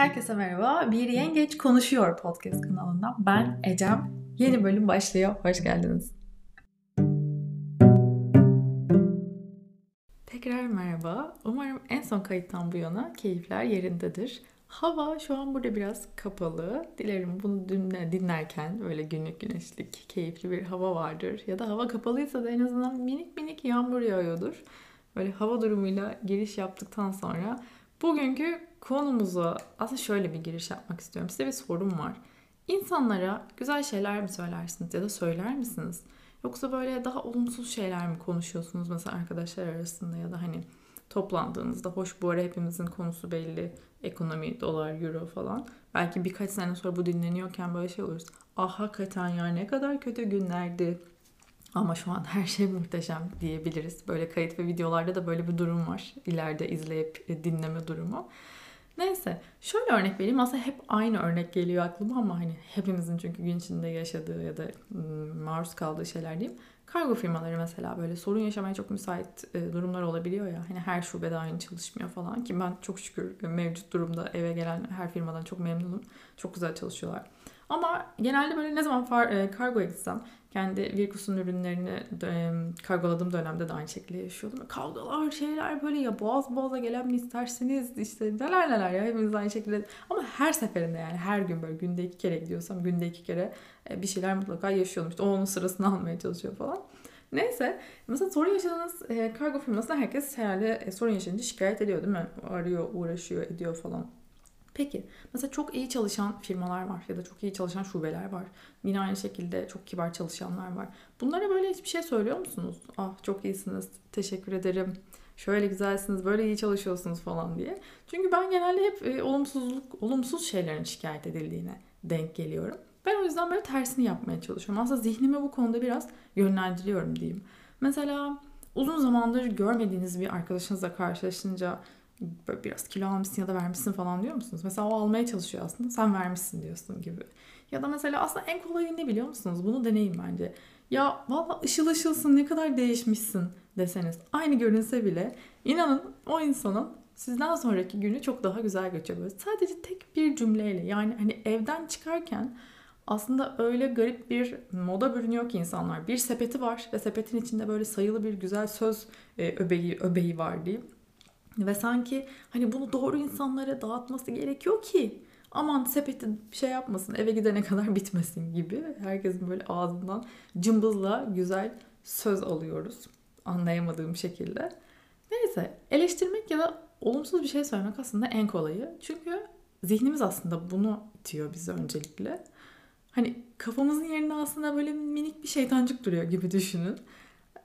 Herkese merhaba. Bir Yengeç Konuşuyor podcast kanalından ben Ecem. Yeni bölüm başlıyor. Hoş geldiniz. Tekrar merhaba. Umarım en son kayıttan bu yana keyifler yerindedir. Hava şu an burada biraz kapalı. Dilerim bunu dinlerken böyle günlük güneşlik, keyifli bir hava vardır. Ya da hava kapalıysa da en azından minik minik yağmur yağıyordur. Böyle hava durumuyla giriş yaptıktan sonra bugünkü konumuza aslında şöyle bir giriş yapmak istiyorum. Size bir sorum var. İnsanlara güzel şeyler mi söylersiniz ya da söyler misiniz? Yoksa böyle daha olumsuz şeyler mi konuşuyorsunuz mesela arkadaşlar arasında ya da hani toplandığınızda hoş bu ara hepimizin konusu belli. Ekonomi, dolar, euro falan. Belki birkaç sene sonra bu dinleniyorken böyle şey oluruz. Ah hakikaten ya ne kadar kötü günlerdi. Ama şu an her şey muhteşem diyebiliriz. Böyle kayıt ve videolarda da böyle bir durum var. İleride izleyip e, dinleme durumu. Neyse şöyle örnek vereyim. Aslında hep aynı örnek geliyor aklıma ama hani hepimizin çünkü gün içinde yaşadığı ya da maruz kaldığı şeyler diyeyim. Kargo firmaları mesela böyle sorun yaşamaya çok müsait e, durumlar olabiliyor ya. Hani her şubede aynı çalışmıyor falan ki ben çok şükür mevcut durumda eve gelen her firmadan çok memnunum. Çok güzel çalışıyorlar. Ama genelde böyle ne zaman far, e, kargoya gitsem kendi Virkus'un ürünlerini kargoladığım dönemde de aynı şekilde yaşıyordum. Kavgalar, şeyler böyle ya boğaz boğaza gelen mi isterseniz işte neler neler ya hepimiz aynı şekilde. Ama her seferinde yani her gün böyle günde iki kere gidiyorsam günde iki kere e, bir şeyler mutlaka yaşıyordum. İşte o onun sırasını almaya çalışıyor falan. Neyse mesela sorun yaşadığınız e, kargo firmasında herkes herhalde e, sorun yaşayınca şikayet ediyor değil mi? Arıyor, uğraşıyor, ediyor falan. Peki mesela çok iyi çalışan firmalar var ya da çok iyi çalışan şubeler var. Yine aynı şekilde çok kibar çalışanlar var. Bunlara böyle hiçbir şey söylüyor musunuz? Ah çok iyisiniz, teşekkür ederim, şöyle güzelsiniz, böyle iyi çalışıyorsunuz falan diye. Çünkü ben genelde hep e, olumsuzluk, olumsuz şeylerin şikayet edildiğine denk geliyorum. Ben o yüzden böyle tersini yapmaya çalışıyorum. Aslında zihnimi bu konuda biraz yönlendiriyorum diyeyim. Mesela uzun zamandır görmediğiniz bir arkadaşınızla karşılaşınca böyle biraz kilo almışsın ya da vermişsin falan diyor musunuz? Mesela o almaya çalışıyor aslında. Sen vermişsin diyorsun gibi. Ya da mesela aslında en kolayı ne biliyor musunuz? Bunu deneyin bence. Ya valla ışıl ışılsın ne kadar değişmişsin deseniz. Aynı görünse bile inanın o insanın sizden sonraki günü çok daha güzel geçiyor. sadece tek bir cümleyle yani hani evden çıkarken aslında öyle garip bir moda bürünüyor ki insanlar. Bir sepeti var ve sepetin içinde böyle sayılı bir güzel söz e, öbeği, öbeği var diyeyim. Ve sanki hani bunu doğru insanlara dağıtması gerekiyor ki aman sepeti şey yapmasın eve gidene kadar bitmesin gibi. Herkesin böyle ağzından cımbızla güzel söz alıyoruz. Anlayamadığım şekilde. Neyse eleştirmek ya da olumsuz bir şey söylemek aslında en kolayı. Çünkü zihnimiz aslında bunu itiyor bize öncelikle. Hani kafamızın yerinde aslında böyle minik bir şeytancık duruyor gibi düşünün.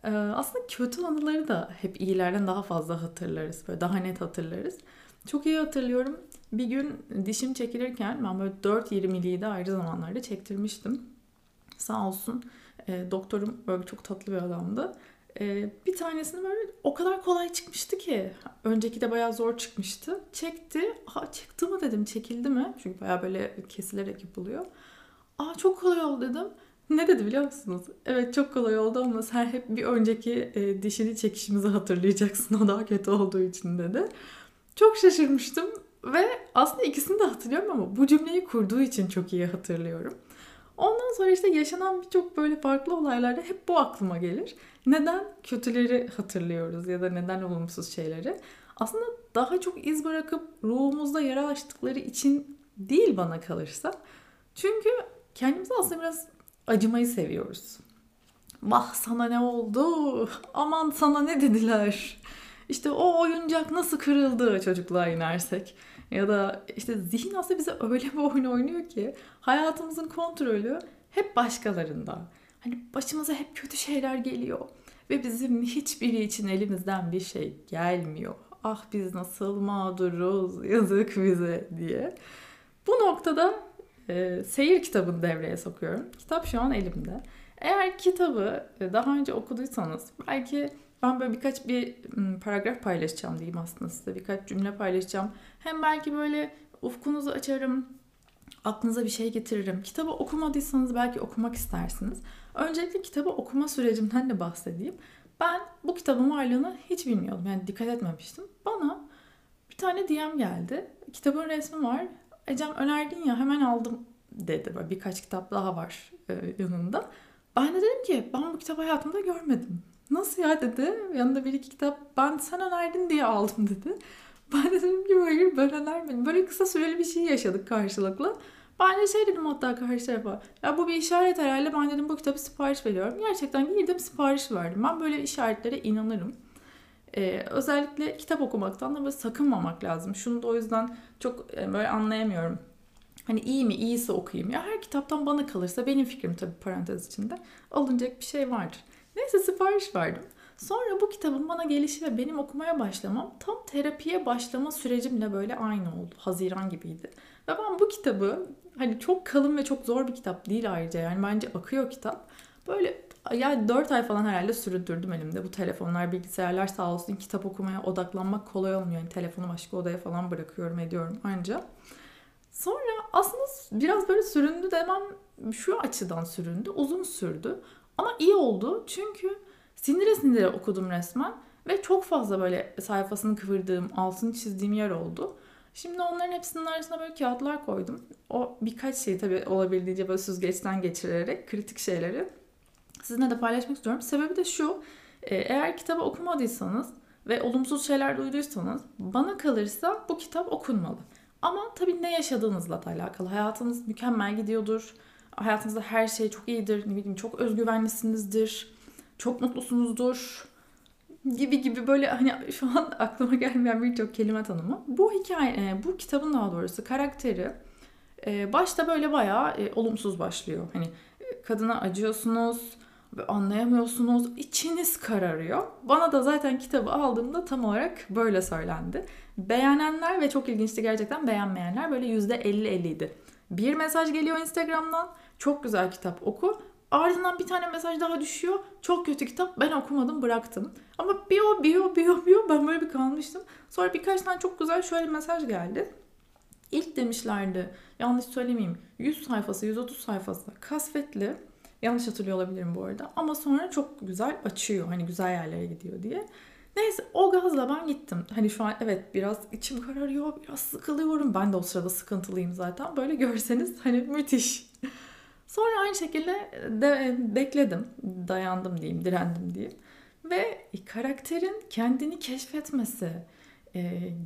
Ee, aslında kötü anıları da hep iyilerden daha fazla hatırlarız. Böyle daha net hatırlarız. Çok iyi hatırlıyorum. Bir gün dişim çekilirken ben böyle 4.20'liyi de ayrı zamanlarda çektirmiştim. Sağ olsun e, doktorum böyle çok tatlı bir adamdı. E, bir tanesini böyle o kadar kolay çıkmıştı ki. Önceki de bayağı zor çıkmıştı. Çekti. Ha çıktı mı dedim çekildi mi? Çünkü bayağı böyle kesilerek yapılıyor. Aa çok kolay oldu dedim. Ne dedi biliyor musunuz? Evet çok kolay oldu ama sen hep bir önceki e, dişini çekişimizi hatırlayacaksın. O daha kötü olduğu için dedi. Çok şaşırmıştım ve aslında ikisini de hatırlıyorum ama bu cümleyi kurduğu için çok iyi hatırlıyorum. Ondan sonra işte yaşanan birçok böyle farklı olaylarda hep bu aklıma gelir. Neden kötüleri hatırlıyoruz ya da neden olumsuz şeyleri? Aslında daha çok iz bırakıp ruhumuzda yara açtıkları için değil bana kalırsa. Çünkü kendimizi aslında biraz acımayı seviyoruz. Vah sana ne oldu? Aman sana ne dediler? İşte o oyuncak nasıl kırıldı çocukluğa inersek. Ya da işte zihin aslında bize öyle bir oyun oynuyor ki hayatımızın kontrolü hep başkalarında. Hani başımıza hep kötü şeyler geliyor ve bizim hiçbiri için elimizden bir şey gelmiyor. Ah biz nasıl mağduruz yazık bize diye. Bu noktada e, seyir kitabını devreye sokuyorum. Kitap şu an elimde. Eğer kitabı e, daha önce okuduysanız belki ben böyle birkaç bir paragraf paylaşacağım diyeyim aslında size. Birkaç cümle paylaşacağım. Hem belki böyle ufkunuzu açarım, aklınıza bir şey getiririm. Kitabı okumadıysanız belki okumak istersiniz. Öncelikle kitabı okuma sürecimden de bahsedeyim. Ben bu kitabın varlığını hiç bilmiyordum. Yani dikkat etmemiştim. Bana bir tane DM geldi. Kitabın resmi var Ecem önerdin ya hemen aldım dedi. Böyle birkaç kitap daha var e, yanında. Ben de dedim ki ben bu kitabı hayatımda görmedim. Nasıl ya dedi. Yanında bir iki kitap ben sen önerdin diye aldım dedi. Ben de dedim ki hayır ben önermedim. Böyle kısa süreli bir şey yaşadık karşılıklı. Ben de şey dedim hatta karşı tarafa. Ya bu bir işaret herhalde. Ben dedim bu kitabı sipariş veriyorum. Gerçekten girdim sipariş verdim. Ben böyle işaretlere inanırım. Ee, özellikle kitap okumaktan da böyle sakınmamak lazım. Şunu da o yüzden çok e, böyle anlayamıyorum. Hani iyi mi iyisi okuyayım. Ya her kitaptan bana kalırsa benim fikrim tabii parantez içinde alınacak bir şey vardır. Neyse sipariş verdim. Sonra bu kitabın bana gelişi ve benim okumaya başlamam tam terapiye başlama sürecimle böyle aynı oldu. Haziran gibiydi. Ve ben bu kitabı hani çok kalın ve çok zor bir kitap değil ayrıca yani bence akıyor kitap. Böyle yani 4 ay falan herhalde sürdürdüm elimde. Bu telefonlar, bilgisayarlar sağ olsun kitap okumaya odaklanmak kolay olmuyor. Yani telefonu başka odaya falan bırakıyorum ediyorum anca. Sonra aslında biraz böyle süründü demem şu açıdan süründü. Uzun sürdü. Ama iyi oldu. Çünkü sindire sindire okudum resmen. Ve çok fazla böyle sayfasını kıvırdığım, altını çizdiğim yer oldu. Şimdi onların hepsinin arasına böyle kağıtlar koydum. O birkaç şey tabii olabildiğince böyle süzgeçten geçirerek kritik şeyleri sizinle de paylaşmak istiyorum. Sebebi de şu. E, eğer kitabı okumadıysanız ve olumsuz şeyler duyduysanız bana kalırsa bu kitap okunmalı. Ama tabii ne yaşadığınızla da alakalı. Hayatınız mükemmel gidiyordur. Hayatınızda her şey çok iyidir. Ne bileyim çok özgüvenlisinizdir. Çok mutlusunuzdur. Gibi gibi böyle hani şu an aklıma gelmeyen birçok kelime tanımı. Bu hikaye, e, bu kitabın daha doğrusu karakteri e, başta böyle bayağı olumsuz başlıyor. Hani kadına acıyorsunuz, anlayamıyorsunuz. içiniz kararıyor. Bana da zaten kitabı aldığımda tam olarak böyle söylendi. Beğenenler ve çok ilginçti gerçekten beğenmeyenler böyle %50-50 idi. Bir mesaj geliyor Instagram'dan. Çok güzel kitap oku. Ardından bir tane mesaj daha düşüyor. Çok kötü kitap. Ben okumadım bıraktım. Ama bir o bir o bir o bir o ben böyle bir kalmıştım. Sonra birkaç tane çok güzel şöyle mesaj geldi. İlk demişlerdi yanlış söylemeyeyim 100 sayfası 130 sayfası kasvetli Yanlış hatırlıyor olabilirim bu arada. Ama sonra çok güzel açıyor. Hani güzel yerlere gidiyor diye. Neyse o gazla ben gittim. Hani şu an evet biraz içim kararıyor, biraz sıkılıyorum. Ben de o sırada sıkıntılıyım zaten. Böyle görseniz hani müthiş. Sonra aynı şekilde de bekledim. Dayandım diyeyim, direndim diyeyim. Ve karakterin kendini keşfetmesi, e,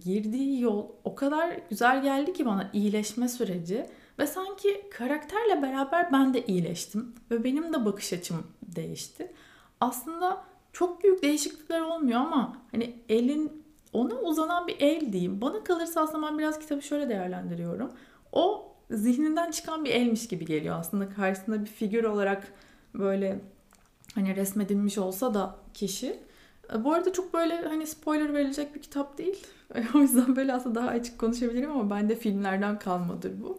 girdiği yol o kadar güzel geldi ki bana iyileşme süreci. Ve sanki karakterle beraber ben de iyileştim ve benim de bakış açım değişti. Aslında çok büyük değişiklikler olmuyor ama hani elin ona uzanan bir el diyeyim. Bana kalırsa aslında ben biraz kitabı şöyle değerlendiriyorum. O zihninden çıkan bir elmiş gibi geliyor. Aslında karşısında bir figür olarak böyle hani resmedilmiş olsa da kişi. Bu arada çok böyle hani spoiler verilecek bir kitap değil. O yüzden böyle aslında daha açık konuşabilirim ama bende filmlerden kalmadır bu.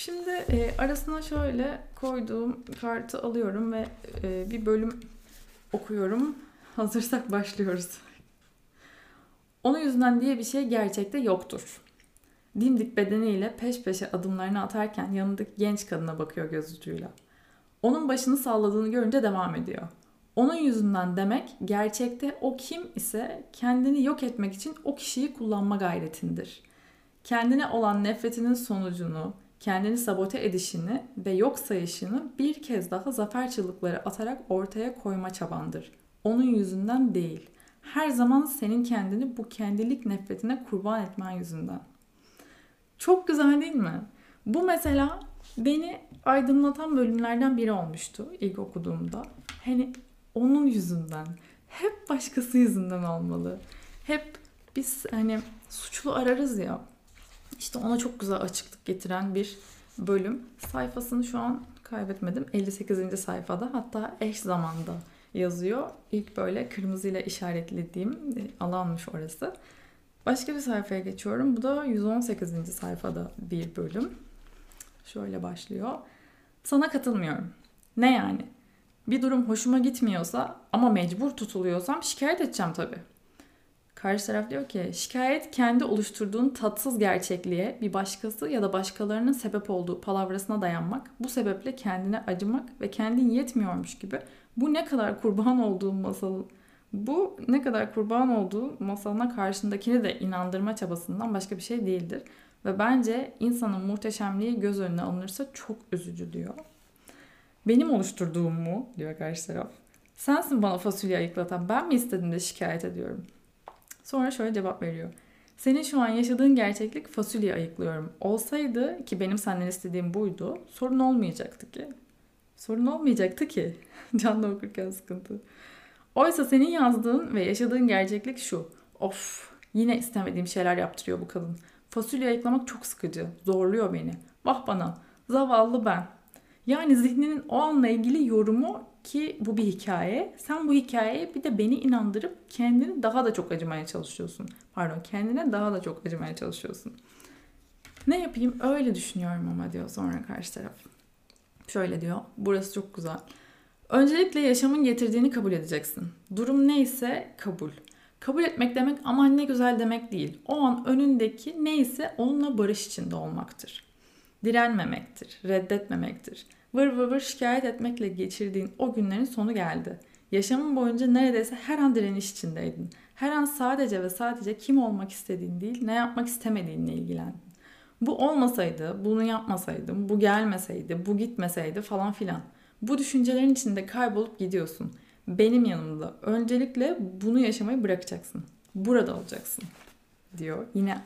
Şimdi e, arasına şöyle koyduğum kartı alıyorum ve e, bir bölüm okuyorum. Hazırsak başlıyoruz. Onun yüzünden diye bir şey gerçekte yoktur. Dimdik bedeniyle peş peşe adımlarını atarken yanındaki genç kadına bakıyor göz ucuyla. Onun başını salladığını görünce devam ediyor. Onun yüzünden demek gerçekte o kim ise kendini yok etmek için o kişiyi kullanma gayretindir. Kendine olan nefretinin sonucunu, kendini sabote edişini ve yok sayışını bir kez daha zafer çığlıkları atarak ortaya koyma çabandır. Onun yüzünden değil. Her zaman senin kendini bu kendilik nefretine kurban etmen yüzünden. Çok güzel değil mi? Bu mesela beni aydınlatan bölümlerden biri olmuştu ilk okuduğumda. Hani onun yüzünden. Hep başkası yüzünden olmalı. Hep biz hani suçlu ararız ya. İşte ona çok güzel açıklık getiren bir bölüm. Sayfasını şu an kaybetmedim. 58. sayfada hatta eş zamanda yazıyor. İlk böyle kırmızıyla işaretlediğim e, alanmış orası. Başka bir sayfaya geçiyorum. Bu da 118. sayfada bir bölüm. Şöyle başlıyor. Sana katılmıyorum. Ne yani? Bir durum hoşuma gitmiyorsa ama mecbur tutuluyorsam şikayet edeceğim tabii. Karşı taraf diyor ki şikayet kendi oluşturduğun tatsız gerçekliğe bir başkası ya da başkalarının sebep olduğu palavrasına dayanmak, bu sebeple kendine acımak ve kendin yetmiyormuş gibi bu ne kadar kurban olduğu masal bu ne kadar kurban olduğu masalına karşındakini de inandırma çabasından başka bir şey değildir. Ve bence insanın muhteşemliği göz önüne alınırsa çok üzücü diyor. Benim oluşturduğum mu diyor karşı taraf. Sensin bana fasulye ayıklatan. Ben mi istedim de şikayet ediyorum. Sonra şöyle cevap veriyor. Senin şu an yaşadığın gerçeklik fasulye ayıklıyorum. Olsaydı ki benim senden istediğim buydu. Sorun olmayacaktı ki. Sorun olmayacaktı ki. Canlı okurken sıkıntı. Oysa senin yazdığın ve yaşadığın gerçeklik şu. Of yine istemediğim şeyler yaptırıyor bu kadın. Fasulye ayıklamak çok sıkıcı. Zorluyor beni. Vah bana. Zavallı ben. Yani zihninin o anla ilgili yorumu ki bu bir hikaye. Sen bu hikayeye bir de beni inandırıp kendini daha da çok acımaya çalışıyorsun. Pardon kendine daha da çok acımaya çalışıyorsun. Ne yapayım öyle düşünüyorum ama diyor sonra karşı taraf. Şöyle diyor. Burası çok güzel. Öncelikle yaşamın getirdiğini kabul edeceksin. Durum neyse kabul. Kabul etmek demek aman ne güzel demek değil. O an önündeki neyse onunla barış içinde olmaktır. Direnmemektir, reddetmemektir. Vır vır vır şikayet etmekle geçirdiğin o günlerin sonu geldi. Yaşamın boyunca neredeyse her an direniş içindeydin. Her an sadece ve sadece kim olmak istediğin değil, ne yapmak istemediğinle ilgilendin. Bu olmasaydı, bunu yapmasaydım, bu gelmeseydi, bu gitmeseydi falan filan. Bu düşüncelerin içinde kaybolup gidiyorsun. Benim yanımda. Öncelikle bunu yaşamayı bırakacaksın. Burada olacaksın diyor. Yine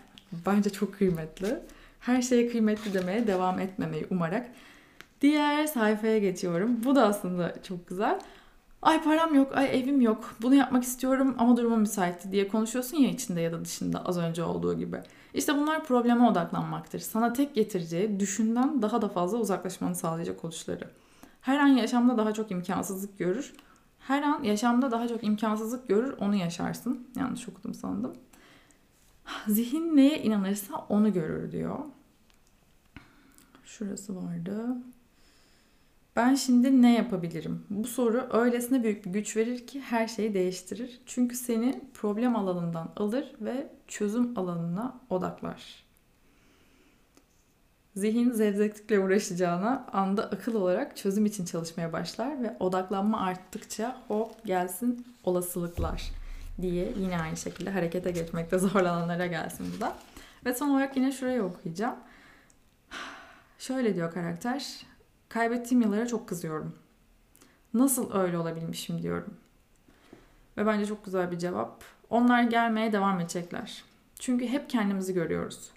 bence çok kıymetli. Her şeye kıymetli demeye devam etmemeyi umarak. Diğer sayfaya geçiyorum. Bu da aslında çok güzel. Ay param yok, ay evim yok, bunu yapmak istiyorum ama durumum müsait diye konuşuyorsun ya içinde ya da dışında az önce olduğu gibi. İşte bunlar probleme odaklanmaktır. Sana tek getireceği düşünden daha da fazla uzaklaşmanı sağlayacak oluşları. Her an yaşamda daha çok imkansızlık görür. Her an yaşamda daha çok imkansızlık görür, onu yaşarsın. Yanlış okudum sandım. Zihin neye inanırsa onu görür diyor. Şurası vardı. Ben şimdi ne yapabilirim? Bu soru öylesine büyük bir güç verir ki her şeyi değiştirir. Çünkü seni problem alanından alır ve çözüm alanına odaklar. Zihin zevzeklikle uğraşacağına anda akıl olarak çözüm için çalışmaya başlar ve odaklanma arttıkça hop gelsin olasılıklar diye yine aynı şekilde harekete geçmekte zorlananlara gelsin bu da. Ve son olarak yine şurayı okuyacağım. Şöyle diyor karakter. Kaybettiğim yıllara çok kızıyorum. Nasıl öyle olabilmişim diyorum. Ve bence çok güzel bir cevap. Onlar gelmeye devam edecekler. Çünkü hep kendimizi görüyoruz.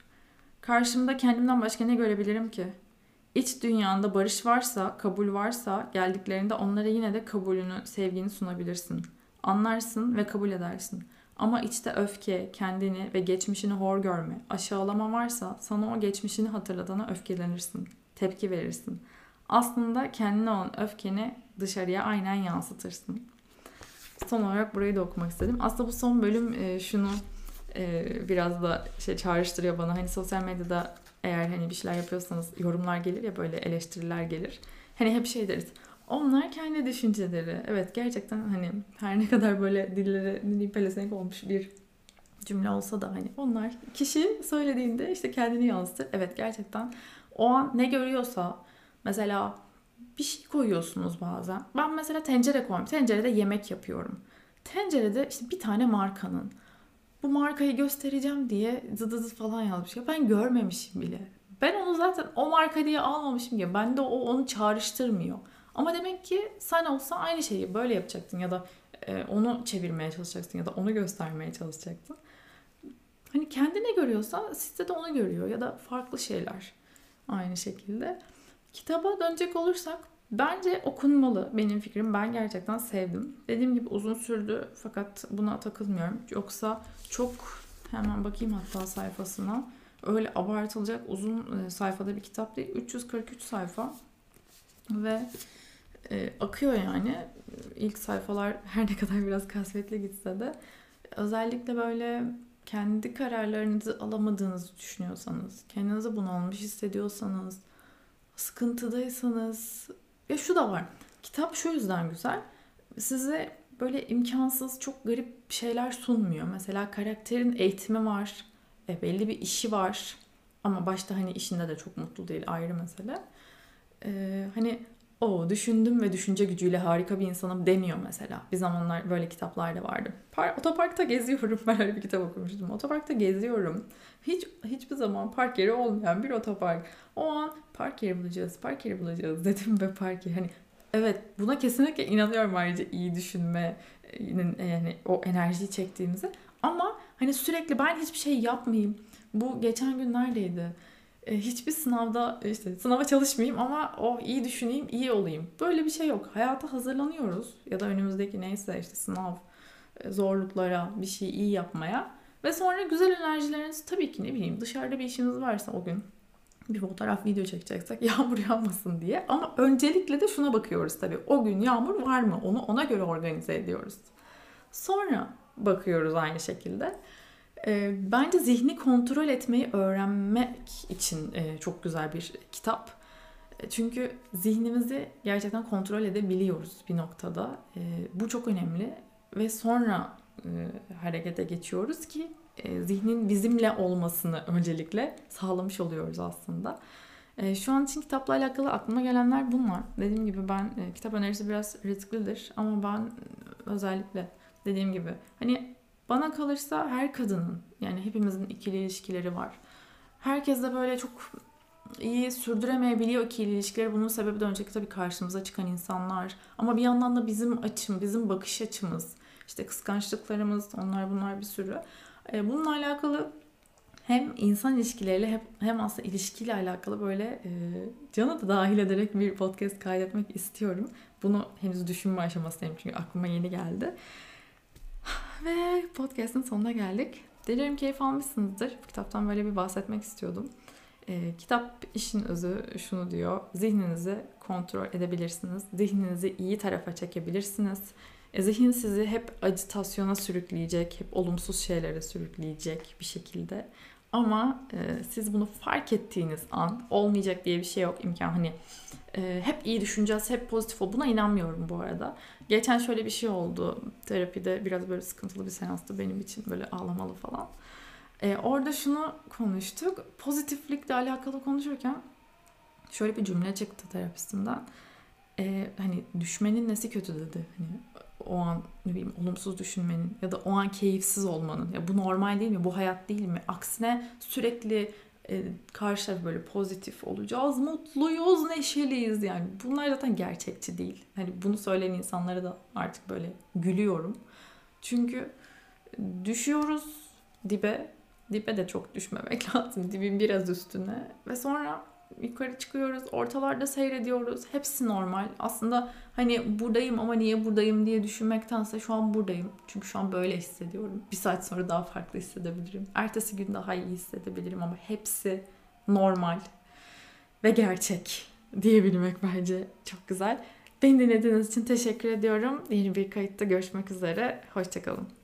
Karşımda kendimden başka ne görebilirim ki? İç dünyanda barış varsa, kabul varsa geldiklerinde onlara yine de kabulünü, sevgini sunabilirsin. Anlarsın ve kabul edersin. Ama içte öfke, kendini ve geçmişini hor görme, aşağılama varsa sana o geçmişini hatırlatana öfkelenirsin, tepki verirsin. Aslında kendine olan öfkeni dışarıya aynen yansıtırsın. Son olarak burayı da okumak istedim. Aslında bu son bölüm e, şunu e, biraz da şey çağrıştırıyor bana. Hani sosyal medyada eğer hani bir şeyler yapıyorsanız yorumlar gelir ya böyle eleştiriler gelir. Hani hep şey deriz. Onlar kendi düşünceleri. Evet gerçekten hani her ne kadar böyle dilleri dili pelesenk olmuş bir cümle olsa da hani onlar kişi söylediğinde işte kendini yansıtır. Evet gerçekten o an ne görüyorsa mesela bir şey koyuyorsunuz bazen. Ben mesela tencere koyuyorum. Tencerede yemek yapıyorum. Tencerede işte bir tane markanın bu markayı göstereceğim diye zıdı zıdı falan yazmış. Ya ben görmemişim bile. Ben onu zaten o marka diye almamışım ya. Bende o onu çağrıştırmıyor. Ama demek ki sen olsa aynı şeyi böyle yapacaktın ya da e, onu çevirmeye çalışacaksın ya da onu göstermeye çalışacaktın. Hani kendine görüyorsa sizde de onu görüyor ya da farklı şeyler aynı şekilde. Kitaba dönecek olursak bence okunmalı benim fikrim. Ben gerçekten sevdim. Dediğim gibi uzun sürdü fakat buna takılmıyorum. Yoksa çok hemen bakayım hatta sayfasına. Öyle abartılacak uzun e, sayfada bir kitap değil. 343 sayfa ve e, akıyor yani. İlk sayfalar her ne kadar biraz kasvetli gitse de özellikle böyle kendi kararlarınızı alamadığınızı düşünüyorsanız, kendinizi bunalmış hissediyorsanız, sıkıntıdaysanız ya şu da var. Kitap şu yüzden güzel. Size böyle imkansız, çok garip şeyler sunmuyor. Mesela karakterin eğitimi var. E, belli bir işi var. Ama başta hani işinde de çok mutlu değil ayrı mesele. E, hani o düşündüm ve düşünce gücüyle harika bir insanım demiyor mesela. Bir zamanlar böyle kitaplar da vardı. Par otoparkta geziyorum. Ben öyle bir kitap okumuştum. Otoparkta geziyorum. Hiç hiçbir zaman park yeri olmayan bir otopark. O an park yeri bulacağız, park yeri bulacağız dedim ve park yeri. Hani evet buna kesinlikle inanıyorum ayrıca iyi düşünmenin yani o enerjiyi çektiğimize. Ama hani sürekli ben hiçbir şey yapmayayım. Bu geçen gün neredeydi? E, hiçbir sınavda işte sınava çalışmayayım ama oh, iyi düşüneyim, iyi olayım. Böyle bir şey yok. Hayata hazırlanıyoruz ya da önümüzdeki neyse işte sınav, e, zorluklara, bir şeyi iyi yapmaya ve sonra güzel enerjileriniz tabii ki ne bileyim dışarıda bir işiniz varsa o gün bir fotoğraf video çekeceksek yağmur yağmasın diye. Ama öncelikle de şuna bakıyoruz tabii. O gün yağmur var mı? Onu ona göre organize ediyoruz. Sonra bakıyoruz aynı şekilde. E, bence zihni kontrol etmeyi öğrenmek için e, çok güzel bir kitap. E, çünkü zihnimizi gerçekten kontrol edebiliyoruz bir noktada. E, bu çok önemli ve sonra harekete geçiyoruz ki zihnin bizimle olmasını öncelikle sağlamış oluyoruz aslında. Şu an için kitapla alakalı aklıma gelenler bunlar. Dediğim gibi ben kitap önerisi biraz risklidir ama ben özellikle dediğim gibi hani bana kalırsa her kadının yani hepimizin ikili ilişkileri var. Herkes de böyle çok iyi sürdüremeyebiliyor ikili ilişkileri. Bunun sebebi de önceki tabii karşımıza çıkan insanlar. Ama bir yandan da bizim açım, bizim bakış açımız, işte kıskançlıklarımız, onlar bunlar bir sürü. E, bununla alakalı hem insan ilişkileriyle hem, aslında ilişkiyle alakalı böyle e, canı da dahil ederek bir podcast kaydetmek istiyorum. Bunu henüz düşünme aşamasındayım çünkü aklıma yeni geldi. Ve podcast'ın sonuna geldik. Dilerim keyif almışsınızdır. Kitaptan böyle bir bahsetmek istiyordum. E, kitap işin özü şunu diyor. Zihninizi kontrol edebilirsiniz. Zihninizi iyi tarafa çekebilirsiniz. E, zihin sizi hep acitasyona sürükleyecek, hep olumsuz şeylere sürükleyecek bir şekilde. Ama e, siz bunu fark ettiğiniz an olmayacak diye bir şey yok imkan. Hani e, hep iyi düşüneceğiz, hep pozitif ol. Buna inanmıyorum bu arada. Geçen şöyle bir şey oldu. Terapide biraz böyle sıkıntılı bir seanstı benim için. Böyle ağlamalı falan. E, orada şunu konuştuk. Pozitiflikle alakalı konuşurken şöyle bir cümle çıktı terapistimden. E, hani düşmenin nesi kötü dedi. Hani o an ne bileyim olumsuz düşünmenin ya da o an keyifsiz olmanın ya bu normal değil mi? Bu hayat değil mi? Aksine sürekli e, karşı böyle pozitif olacağız, mutluyuz, neşeliyiz yani. Bunlar zaten gerçekçi değil. Hani bunu söyleyen insanlara da artık böyle gülüyorum. Çünkü düşüyoruz dibe. Dibe de çok düşmemek lazım. Dibin biraz üstüne. Ve sonra yukarı çıkıyoruz, ortalarda seyrediyoruz. Hepsi normal. Aslında hani buradayım ama niye buradayım diye düşünmektense şu an buradayım. Çünkü şu an böyle hissediyorum. Bir saat sonra daha farklı hissedebilirim. Ertesi gün daha iyi hissedebilirim ama hepsi normal ve gerçek diyebilmek bence çok güzel. Beni dinlediğiniz için teşekkür ediyorum. Yeni bir kayıtta görüşmek üzere. Hoşçakalın.